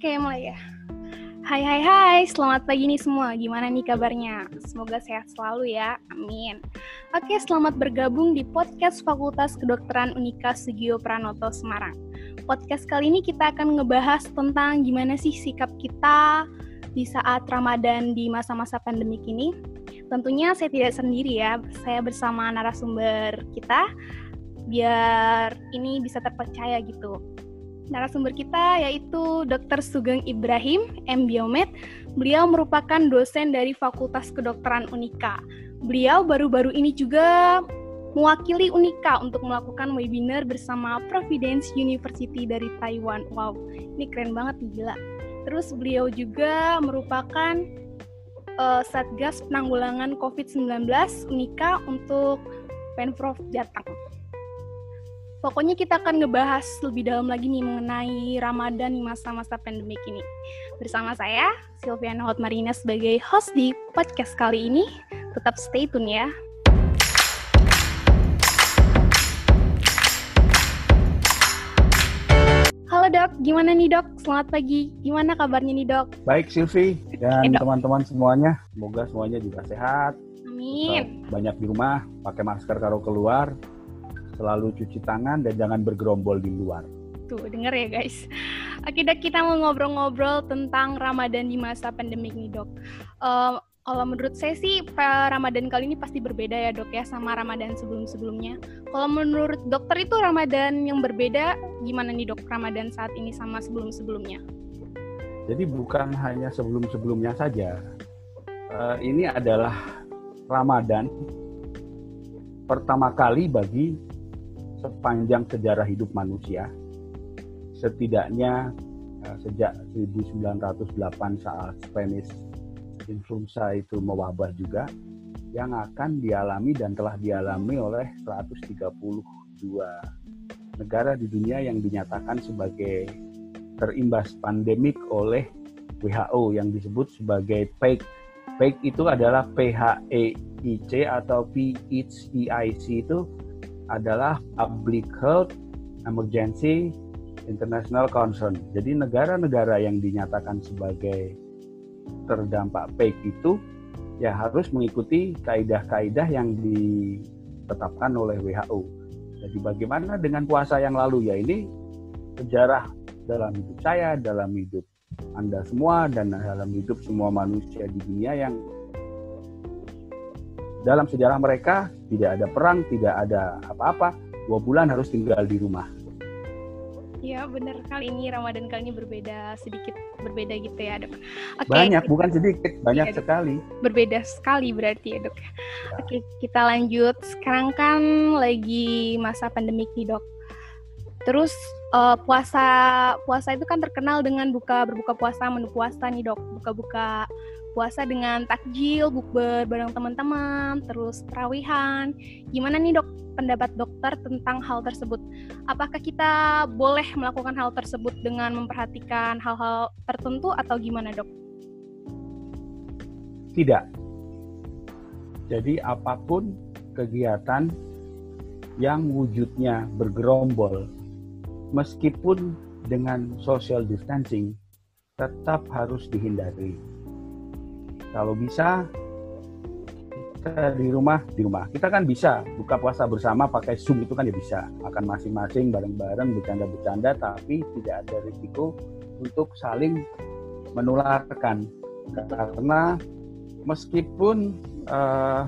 Oke, mulai ya. Hai hai hai, selamat pagi nih semua. Gimana nih kabarnya? Semoga sehat selalu ya. Amin. Oke, selamat bergabung di podcast Fakultas Kedokteran Unika Sugio Pranoto Semarang. Podcast kali ini kita akan ngebahas tentang gimana sih sikap kita di saat Ramadan di masa-masa pandemik ini. Tentunya saya tidak sendiri ya, saya bersama narasumber kita biar ini bisa terpercaya gitu narasumber kita yaitu Dr. Sugeng Ibrahim, M. Biomed. Beliau merupakan dosen dari Fakultas Kedokteran Unika. Beliau baru-baru ini juga mewakili Unika untuk melakukan webinar bersama Providence University dari Taiwan. Wow, ini keren banget nih gila. Terus beliau juga merupakan uh, Satgas Penanggulangan COVID-19 Unika untuk Pemprov Jateng. Pokoknya kita akan ngebahas lebih dalam lagi nih mengenai Ramadan di masa-masa pandemik ini. Bersama saya, Silviana Hotmarina sebagai host di podcast kali ini. Tetap stay tune ya. Halo dok, gimana nih dok? Selamat pagi. Gimana kabarnya nih dok? Baik Silvi dan teman-teman semuanya. Semoga semuanya juga sehat. Amin. Banyak di rumah, pakai masker kalau keluar, selalu cuci tangan dan jangan bergerombol di luar. Tuh, denger ya guys. Dok, kita mau ngobrol-ngobrol tentang Ramadan di masa pandemik nih dok. Uh, kalau menurut saya sih Ramadan kali ini pasti berbeda ya dok ya sama Ramadan sebelum-sebelumnya. Kalau menurut dokter itu Ramadan yang berbeda gimana nih dok Ramadan saat ini sama sebelum-sebelumnya? Jadi bukan hanya sebelum-sebelumnya saja. Uh, ini adalah Ramadan pertama kali bagi sepanjang sejarah hidup manusia, setidaknya uh, sejak 1908 saat Spanish influenza itu mewabah juga, yang akan dialami dan telah dialami oleh 132 negara di dunia yang dinyatakan sebagai terimbas pandemik oleh WHO yang disebut sebagai PEIC. PEIC itu adalah PHEIC atau PHEIC itu adalah public health emergency international concern. Jadi negara-negara yang dinyatakan sebagai terdampak baik itu ya harus mengikuti kaidah-kaidah yang ditetapkan oleh WHO. Jadi bagaimana dengan puasa yang lalu ya ini sejarah dalam hidup saya, dalam hidup Anda semua dan dalam hidup semua manusia di dunia yang dalam sejarah mereka tidak ada perang, tidak ada apa-apa, dua bulan harus tinggal di rumah. Ya benar kali ini Ramadan kali ini berbeda sedikit berbeda gitu ya dok. Okay, banyak kita, bukan sedikit banyak ya, sekali. Berbeda sekali berarti ya dok. Ya. Oke kita lanjut sekarang kan lagi masa pandemik nih dok. Terus uh, puasa puasa itu kan terkenal dengan buka berbuka puasa menu puasa nih dok buka-buka puasa dengan takjil, bukber bareng teman-teman, terus terawihan. Gimana nih dok pendapat dokter tentang hal tersebut? Apakah kita boleh melakukan hal tersebut dengan memperhatikan hal-hal tertentu atau gimana dok? Tidak. Jadi apa pun kegiatan yang wujudnya bergerombol, meskipun dengan social distancing, tetap harus dihindari kalau bisa kita di rumah di rumah. Kita kan bisa buka puasa bersama pakai zoom itu kan ya bisa. Makan masing-masing bareng-bareng bercanda-bercanda tapi tidak ada risiko untuk saling menularkan. Karena meskipun uh,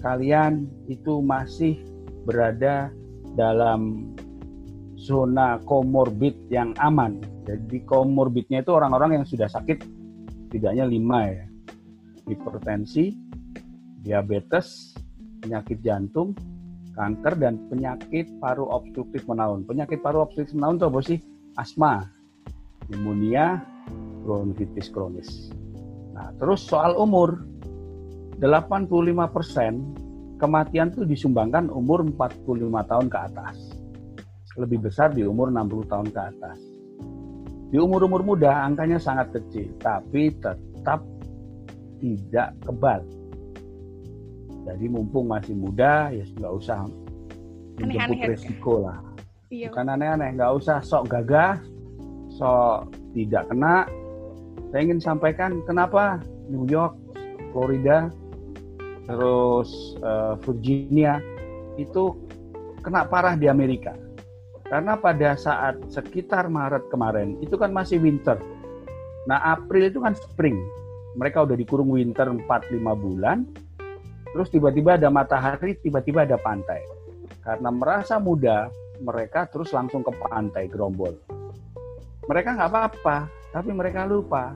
kalian itu masih berada dalam zona komorbid yang aman. Jadi komorbidnya itu orang-orang yang sudah sakit tidaknya lima ya hipertensi, diabetes, penyakit jantung, kanker, dan penyakit paru obstruktif menaun. Penyakit paru obstruktif menaun itu apa sih? Asma, pneumonia, bronkitis kronis. Nah, terus soal umur, 85% kematian itu disumbangkan umur 45 tahun ke atas. Lebih besar di umur 60 tahun ke atas. Di umur-umur muda angkanya sangat kecil, tapi tetap tidak kebal. Jadi mumpung masih muda ya nggak usah menjemput resiko lah. Iya. Bukan aneh-aneh, nggak usah sok gagah, sok tidak kena. Saya ingin sampaikan kenapa New York, Florida, terus uh, Virginia itu kena parah di Amerika. Karena pada saat sekitar Maret kemarin itu kan masih winter. Nah, April itu kan spring. Mereka udah dikurung winter 4-5 bulan. Terus tiba-tiba ada matahari, tiba-tiba ada pantai. Karena merasa muda, mereka terus langsung ke pantai Gerombol. Mereka nggak apa-apa, tapi mereka lupa.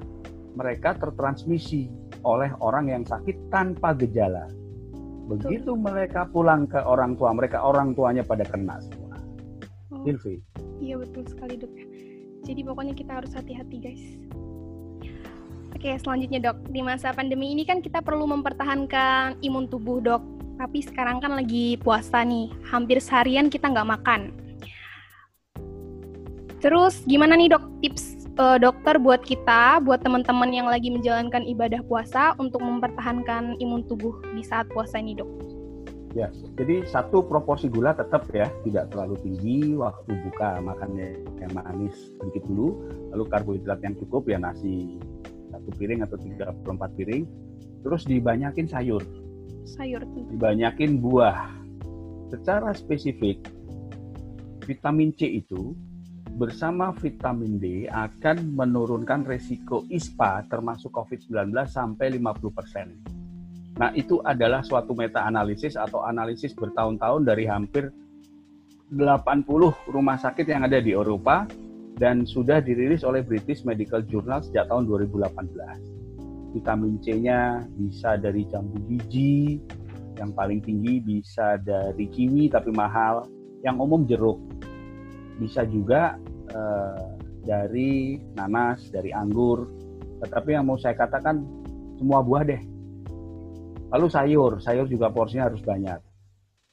Mereka tertransmisi oleh orang yang sakit tanpa gejala. Begitu mereka pulang ke orang tua mereka, orang tuanya pada kena semua. Oh, Silvi. Iya betul sekali dok. Jadi pokoknya kita harus hati-hati guys. Oke selanjutnya dok, di masa pandemi ini kan kita perlu mempertahankan imun tubuh dok. Tapi sekarang kan lagi puasa nih, hampir seharian kita nggak makan. Terus gimana nih dok tips uh, dokter buat kita, buat teman-teman yang lagi menjalankan ibadah puasa untuk mempertahankan imun tubuh di saat puasa ini dok? Ya, jadi satu proporsi gula tetap ya tidak terlalu tinggi. Waktu buka makannya yang manis sedikit dulu, lalu karbohidrat yang cukup ya nasi satu piring atau tiga empat piring. Terus dibanyakin sayur. Sayur. Dibanyakin buah. Secara spesifik, vitamin C itu bersama vitamin D akan menurunkan resiko ISPA termasuk COVID-19 sampai 50%. Nah, itu adalah suatu meta-analisis atau analisis bertahun-tahun dari hampir 80 rumah sakit yang ada di Eropa dan sudah dirilis oleh British Medical Journal sejak tahun 2018. Vitamin C-nya bisa dari jambu biji, yang paling tinggi bisa dari kiwi tapi mahal, yang umum jeruk bisa juga uh, dari nanas, dari anggur. Tetapi yang mau saya katakan semua buah deh. Lalu sayur, sayur juga porsinya harus banyak.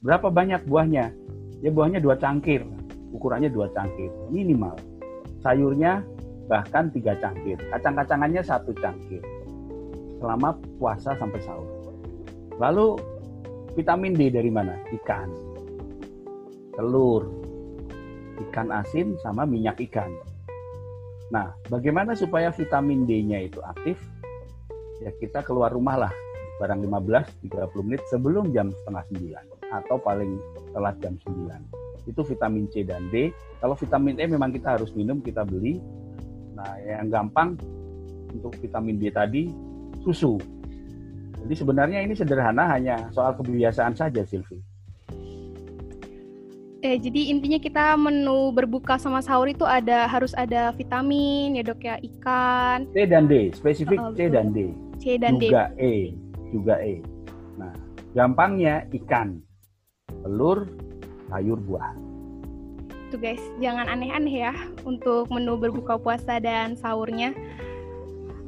Berapa banyak buahnya? Ya buahnya dua cangkir, ukurannya dua cangkir minimal. Sayurnya bahkan tiga cangkir, kacang-kacangannya satu cangkir selama puasa sampai sahur. Lalu vitamin D dari mana? Ikan, telur, ikan asin sama minyak ikan. Nah, bagaimana supaya vitamin D-nya itu aktif? Ya kita keluar rumah lah, barang 15-30 menit sebelum jam setengah 9 atau paling telat jam 9. Itu vitamin C dan D. Kalau vitamin E memang kita harus minum, kita beli. Nah, yang gampang untuk vitamin D tadi susu. Jadi sebenarnya ini sederhana hanya soal kebiasaan saja, Silvi. Eh, jadi intinya kita menu berbuka sama sahur itu ada harus ada vitamin ya dok ya ikan. C dan D, spesifik oh, C dan D. C dan juga D. E, juga E. Nah, gampangnya ikan, telur, sayur buah. Tuh guys, jangan aneh-aneh ya untuk menu berbuka puasa dan sahurnya.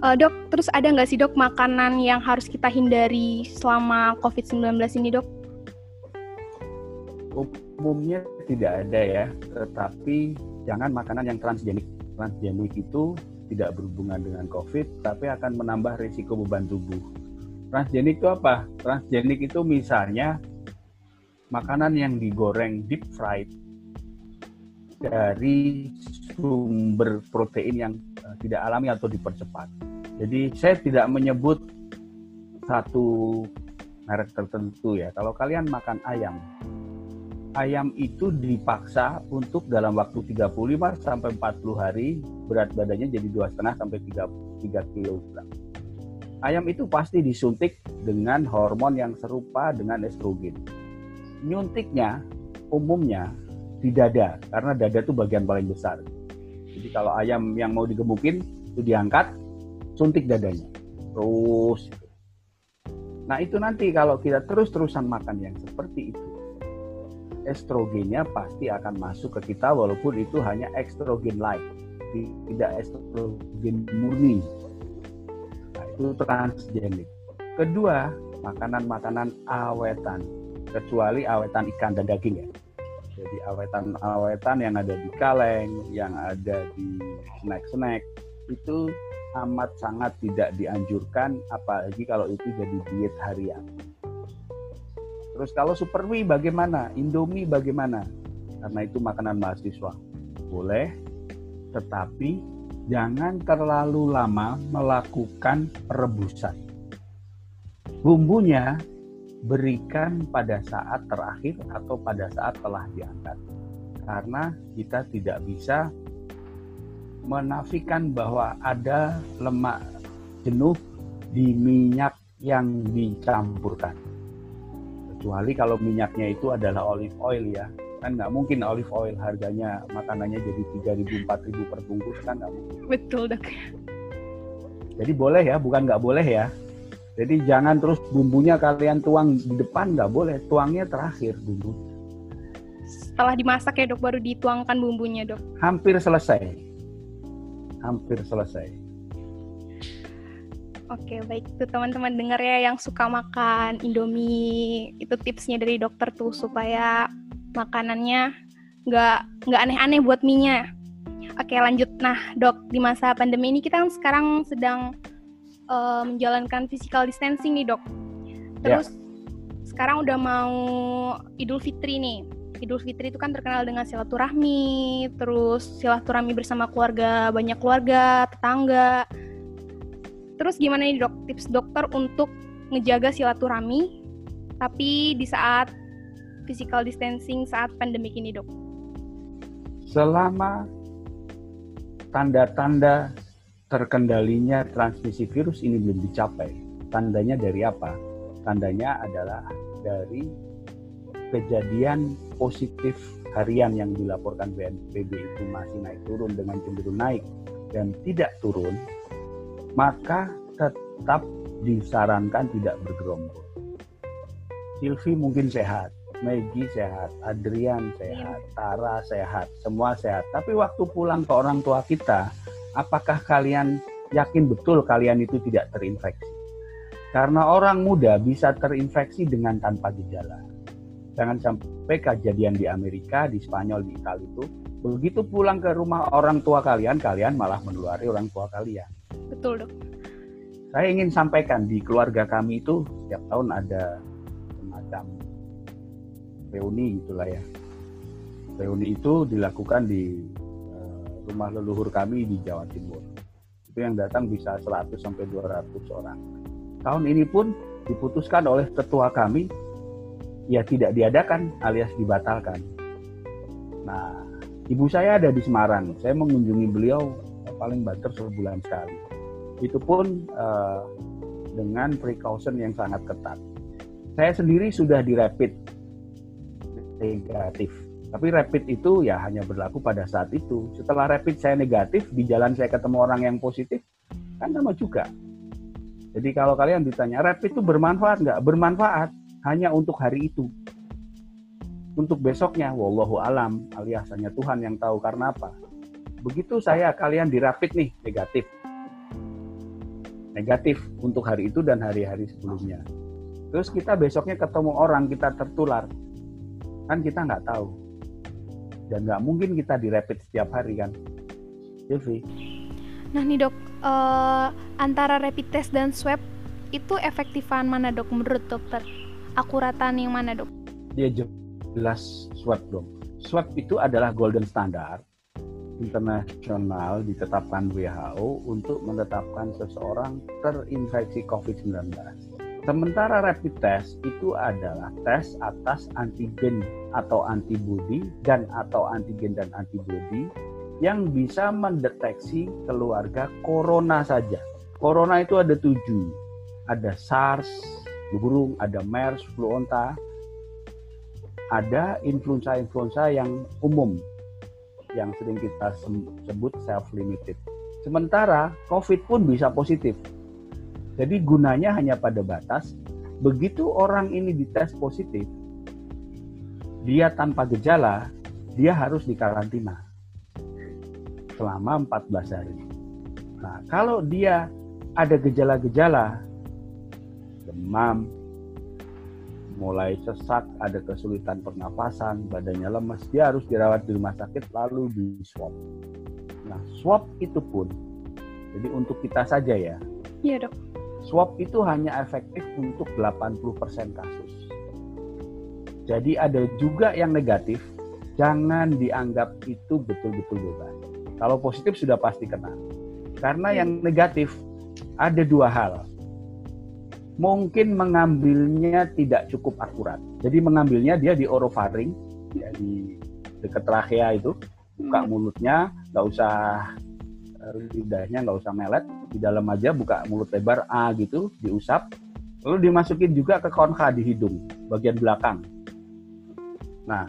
Uh, dok, terus ada nggak sih dok makanan yang harus kita hindari selama COVID-19 ini dok? umumnya tidak ada ya, tetapi jangan makanan yang transgenik. Transgenik itu tidak berhubungan dengan COVID, tapi akan menambah risiko beban tubuh. Transgenik itu apa? Transgenik itu misalnya makanan yang digoreng deep fried dari sumber protein yang eh, tidak alami atau dipercepat. Jadi saya tidak menyebut satu merek tertentu ya. Kalau kalian makan ayam, ayam itu dipaksa untuk dalam waktu 35 sampai 40 hari berat badannya jadi dua setengah sampai 3 3 kg. Ayam itu pasti disuntik dengan hormon yang serupa dengan estrogen. Nyuntiknya umumnya di dada karena dada itu bagian paling besar. Jadi kalau ayam yang mau digemukin itu diangkat, suntik dadanya. Terus. Nah itu nanti kalau kita terus-terusan makan yang seperti itu, estrogennya pasti akan masuk ke kita walaupun itu hanya estrogen light, tidak estrogen murni. Nah, itu transgenik. Kedua, makanan-makanan awetan, kecuali awetan ikan dan daging ya. Jadi awetan-awetan yang ada di kaleng, yang ada di snack-snack itu amat sangat tidak dianjurkan apalagi kalau itu jadi diet harian. Terus kalau Super Mie bagaimana? Indomie bagaimana? Karena itu makanan mahasiswa. Boleh, tetapi jangan terlalu lama melakukan perebusan. Bumbunya berikan pada saat terakhir atau pada saat telah diangkat. Karena kita tidak bisa menafikan bahwa ada lemak jenuh di minyak yang dicampurkan. Kecuali kalau minyaknya itu adalah olive oil ya. Kan nggak mungkin olive oil harganya makanannya jadi 3.000 4.000 per bungkus kan nggak mungkin. Betul dok. Jadi boleh ya, bukan nggak boleh ya. Jadi jangan terus bumbunya kalian tuang di depan nggak boleh, tuangnya terakhir bumbu. Setelah dimasak ya dok, baru dituangkan bumbunya dok. Hampir selesai, hampir selesai. Oke, baik tuh teman-teman dengar ya yang suka makan Indomie. Itu tipsnya dari dokter tuh supaya makanannya nggak nggak aneh-aneh buat minyak. Oke, lanjut. Nah, dok, di masa pandemi ini kita kan sekarang sedang uh, menjalankan physical distancing nih, dok. Terus yeah. sekarang udah mau Idul Fitri nih. Idul Fitri itu kan terkenal dengan silaturahmi, terus silaturahmi bersama keluarga, banyak keluarga, tetangga Terus gimana nih dok tips dokter untuk ngejaga silaturahmi tapi di saat physical distancing saat pandemi ini dok? Selama tanda-tanda terkendalinya transmisi virus ini belum dicapai, tandanya dari apa? Tandanya adalah dari kejadian positif harian yang dilaporkan BNPB itu masih naik turun dengan cenderung naik dan tidak turun maka tetap disarankan tidak bergerombol. Silvi mungkin sehat, Maggie sehat, Adrian sehat, Tara sehat, semua sehat. Tapi waktu pulang ke orang tua kita, apakah kalian yakin betul kalian itu tidak terinfeksi? Karena orang muda bisa terinfeksi dengan tanpa gejala. Jangan sampai kejadian di Amerika, di Spanyol, di Italia itu, begitu pulang ke rumah orang tua kalian, kalian malah menulari orang tua kalian Betul, Dok. Saya ingin sampaikan di keluarga kami itu setiap tahun ada semacam reuni gitulah ya. Reuni itu dilakukan di rumah leluhur kami di Jawa Timur. Itu yang datang bisa 100 sampai 200 orang. Tahun ini pun diputuskan oleh ketua kami ya tidak diadakan alias dibatalkan. Nah, ibu saya ada di Semarang. Saya mengunjungi beliau paling banter sebulan sekali itu pun uh, dengan precaution yang sangat ketat. Saya sendiri sudah di rapid negatif, tapi rapid itu ya hanya berlaku pada saat itu. Setelah rapid saya negatif, di jalan saya ketemu orang yang positif, kan sama juga. Jadi kalau kalian ditanya rapid itu bermanfaat nggak? Bermanfaat hanya untuk hari itu. Untuk besoknya, wallahu alam, alias hanya Tuhan yang tahu karena apa. Begitu saya kalian dirapit nih negatif, negatif untuk hari itu dan hari-hari sebelumnya. Terus kita besoknya ketemu orang kita tertular, kan kita nggak tahu dan nggak mungkin kita direpit setiap hari kan, Silvi. Nah nih dok, uh, antara rapid test dan swab itu efektifan mana dok menurut dokter? Akuratan yang mana dok? Dia jelas swab dong. Swab itu adalah golden standard internasional ditetapkan WHO untuk menetapkan seseorang terinfeksi COVID-19. Sementara rapid test itu adalah tes atas antigen atau antibodi dan atau antigen dan antibodi yang bisa mendeteksi keluarga corona saja. Corona itu ada tujuh, ada SARS, burung, ada MERS, flu onta, ada influenza-influenza yang umum yang sering kita sebut self-limited. Sementara COVID pun bisa positif. Jadi gunanya hanya pada batas, begitu orang ini dites positif, dia tanpa gejala, dia harus dikarantina selama 14 hari. Nah, kalau dia ada gejala-gejala, demam, mulai sesak, ada kesulitan pernapasan, badannya lemas, dia harus dirawat di rumah sakit lalu di swab. Nah, swab itu pun jadi untuk kita saja ya. Iya, Dok. Swab itu hanya efektif untuk 80% kasus. Jadi ada juga yang negatif, jangan dianggap itu betul-betul bebas. Kalau positif sudah pasti kena. Karena yang negatif ada dua hal. Mungkin mengambilnya tidak cukup akurat. Jadi mengambilnya dia di orofaring, ya di dekat trachea itu, buka Hmm. mulutnya, nggak usah lidahnya nggak usah melet, di dalam aja buka mulut lebar A gitu, diusap, lalu dimasukin juga ke konka di hidung bagian belakang. Nah,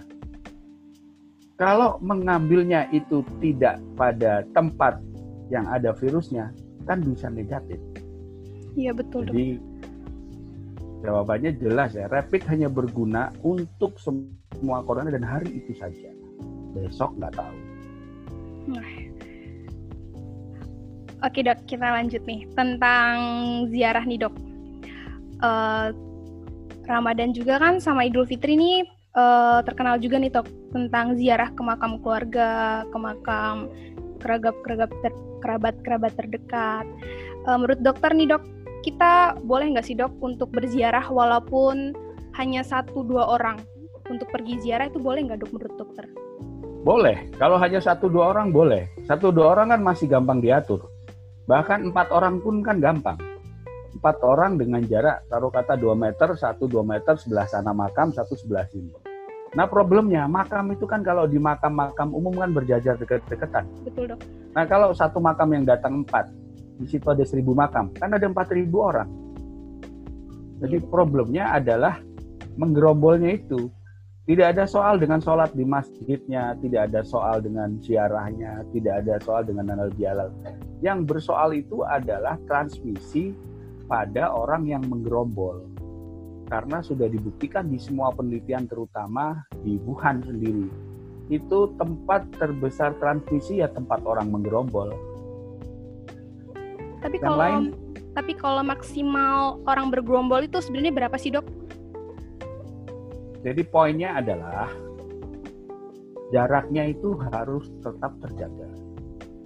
kalau mengambilnya itu tidak pada tempat yang ada virusnya, kan bisa negatif. Iya betul. Jadi jawabannya jelas ya, rapid hanya berguna untuk semua corona dan hari itu saja. Besok nggak tahu. Oke dok, kita lanjut nih tentang ziarah nih dok. Eh, Ramadan juga kan sama Idul Fitri nih eh, terkenal juga nih dok tentang ziarah ke makam keluarga, ke makam kerabat-kerabat ter, kerabat-kerabat terdekat. Eh, menurut dokter nih dok, kita boleh nggak sih dok untuk berziarah walaupun hanya satu dua orang untuk pergi ziarah itu boleh nggak dok menurut dokter? Boleh, kalau hanya satu dua orang boleh. Satu dua orang kan masih gampang diatur. Bahkan empat orang pun kan gampang. Empat orang dengan jarak taruh kata 2 meter, satu 2 meter sebelah sana makam, satu sebelah sini. Nah problemnya makam itu kan kalau di makam-makam umum kan berjajar deket-deketan. Betul dok. Nah kalau satu makam yang datang empat, di situ ada seribu makam, kan ada empat ribu orang. Jadi problemnya adalah menggerombolnya itu. Tidak ada soal dengan sholat di masjidnya, tidak ada soal dengan ziarahnya, tidak ada soal dengan halal bihalal. Yang bersoal itu adalah transmisi pada orang yang menggerombol. Karena sudah dibuktikan di semua penelitian terutama di Wuhan sendiri. Itu tempat terbesar transmisi ya tempat orang menggerombol. Tapi Yang kalau lain? tapi kalau maksimal orang bergerombol itu sebenarnya berapa sih dok? Jadi poinnya adalah jaraknya itu harus tetap terjaga.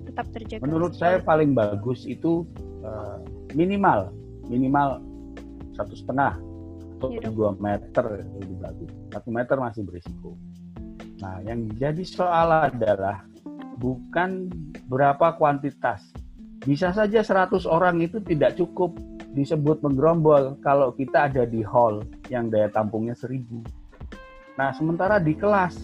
Tetap terjaga. Menurut saya paling bagus itu eh, minimal minimal satu setengah atau Iya, dua meter lebih bagus. Satu meter masih berisiko. Nah, yang jadi soal adalah bukan berapa kuantitas. Bisa saja 100 orang itu tidak cukup disebut menggerombol kalau kita ada di hall yang daya tampungnya 1000. Nah, sementara di kelas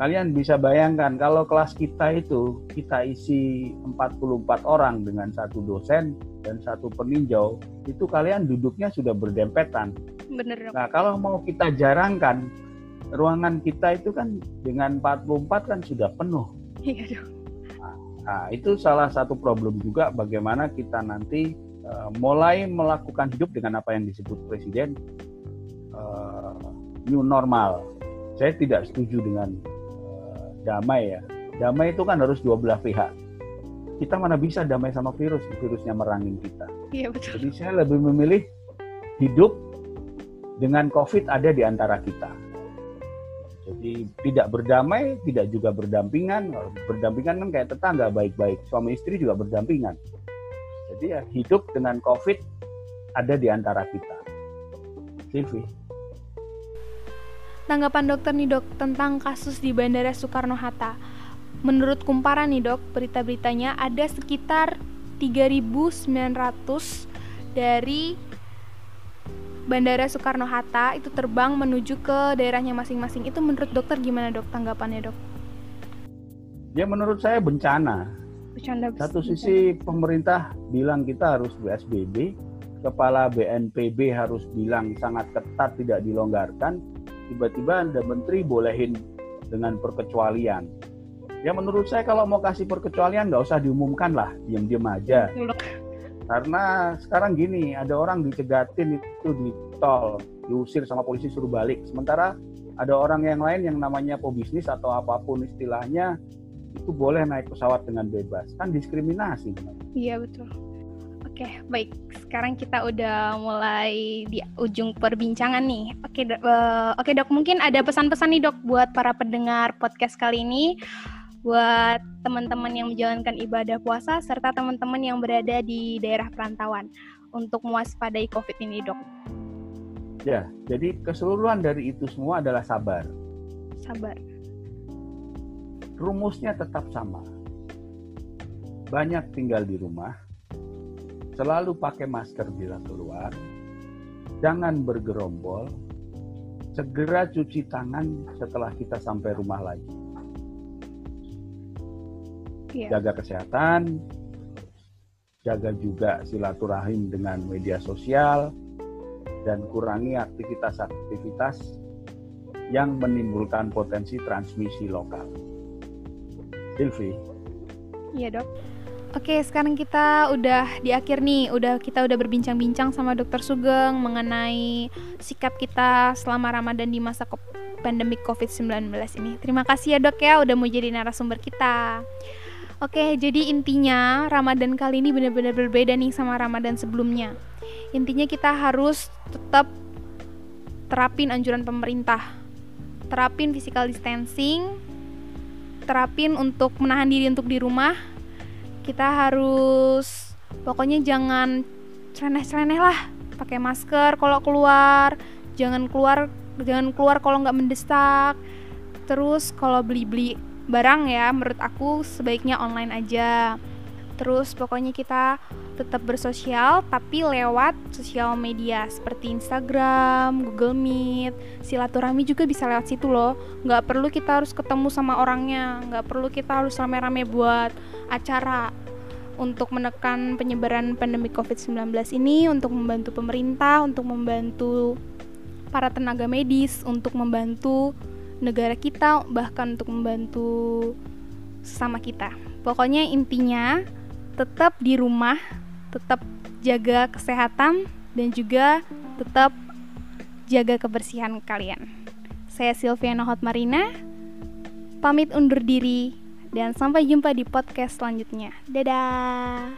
kalian bisa bayangkan kalau kelas kita itu kita isi 44 orang dengan satu dosen dan satu peninjau, itu kalian duduknya sudah berdempetan. Bener. Nah, kalau mau kita jarangkan ruangan kita itu kan dengan 44 kan sudah penuh. Iya. Nah, itu salah satu problem juga bagaimana kita nanti eh, mulai melakukan hidup dengan apa yang disebut presiden eh, new normal. Saya tidak setuju dengan eh, damai ya. Damai itu kan harus dua belah pihak. Kita mana bisa damai sama virus, virusnya merangin kita. Iya betul. Jadi saya lebih memilih hidup dengan COVID ada di antara kita. Jadi tidak berdamai, tidak juga berdampingan. Berdampingan kan kayak tetangga baik-baik. Suami istri juga berdampingan. Jadi ya hidup dengan COVID ada di antara kita. Sivi. Tanggapan dokter nih dok tentang kasus di Bandara Soekarno-Hatta. Menurut kumparan nih dok, berita-beritanya ada sekitar 3.900 dari Bandara Soekarno-Hatta itu terbang menuju ke daerahnya masing-masing. Itu menurut dokter gimana dok tanggapannya dok? Ya menurut saya bencana. Bercanda Satu sisi pemerintah bilang kita harus PSBB, kepala BNPB harus bilang sangat ketat tidak dilonggarkan, tiba-tiba ada menteri bolehin dengan perkecualian. Ya menurut saya kalau mau kasih perkecualian nggak usah diumumkan lah, diam-diam aja. Karena sekarang gini, ada orang dicegatin itu di tol, diusir sama polisi suruh balik. Sementara ada orang yang lain yang namanya pebisnis atau apa pun istilahnya itu boleh naik pesawat dengan bebas. Kan diskriminasi. Iya betul. Oke, baik. Sekarang kita udah mulai di ujung perbincangan nih. Oke, dok, eh, oke dok. Mungkin ada pesan-pesan nih dok buat para pendengar podcast kali ini, buat teman-teman yang menjalankan ibadah puasa serta teman-teman yang berada di daerah perantauan untuk mewaspadai COVID ini dok. Ya, jadi keseluruhan dari itu semua adalah sabar. Sabar. Rumusnya tetap sama. banyak tinggal di rumah, selalu pakai masker bila keluar, jangan bergerombol, segera cuci tangan setelah kita sampai rumah lagi. Yeah. Jaga kesehatan, jaga juga silaturahim dengan media sosial, dan kurangi aktivitas-aktivitas yang menimbulkan potensi transmisi lokal. Silvi. Iya dok. Oke, sekarang kita udah di akhir nih, udah kita udah berbincang-bincang sama Dokter Sugeng mengenai sikap kita selama Ramadan di masa pandemi COVID-19 ini. Terima kasih ya dok ya udah mau jadi narasumber kita. Oke, jadi intinya Ramadan kali ini benar-benar berbeda nih sama Ramadan sebelumnya. Intinya kita harus tetap terapin anjuran pemerintah. Terapin physical distancing, terapin untuk menahan diri untuk di rumah, kita harus pokoknya jangan cereneh-cereneh lah. Pakai masker kalau keluar jangan keluar jangan keluar kalau nggak mendesak. Terus kalau beli-beli barang ya menurut aku sebaiknya online aja. Terus pokoknya kita tetap bersosial tapi lewat sosial media seperti Instagram, Google Meet, silaturahmi juga bisa lewat situ loh. Nggak perlu kita harus ketemu sama orangnya, nggak perlu kita harus rame-rame buat acara untuk menekan penyebaran pandemi COVID-19 ini, untuk membantu pemerintah, untuk membantu para tenaga medis, untuk membantu negara kita, bahkan untuk membantu sesama kita. Pokoknya intinya tetap di rumah, tetap jaga kesehatan dan juga tetap jaga kebersihan kalian. Saya Silviana Hotmarina, pamit undur diri dan sampai jumpa di podcast selanjutnya. Dadah.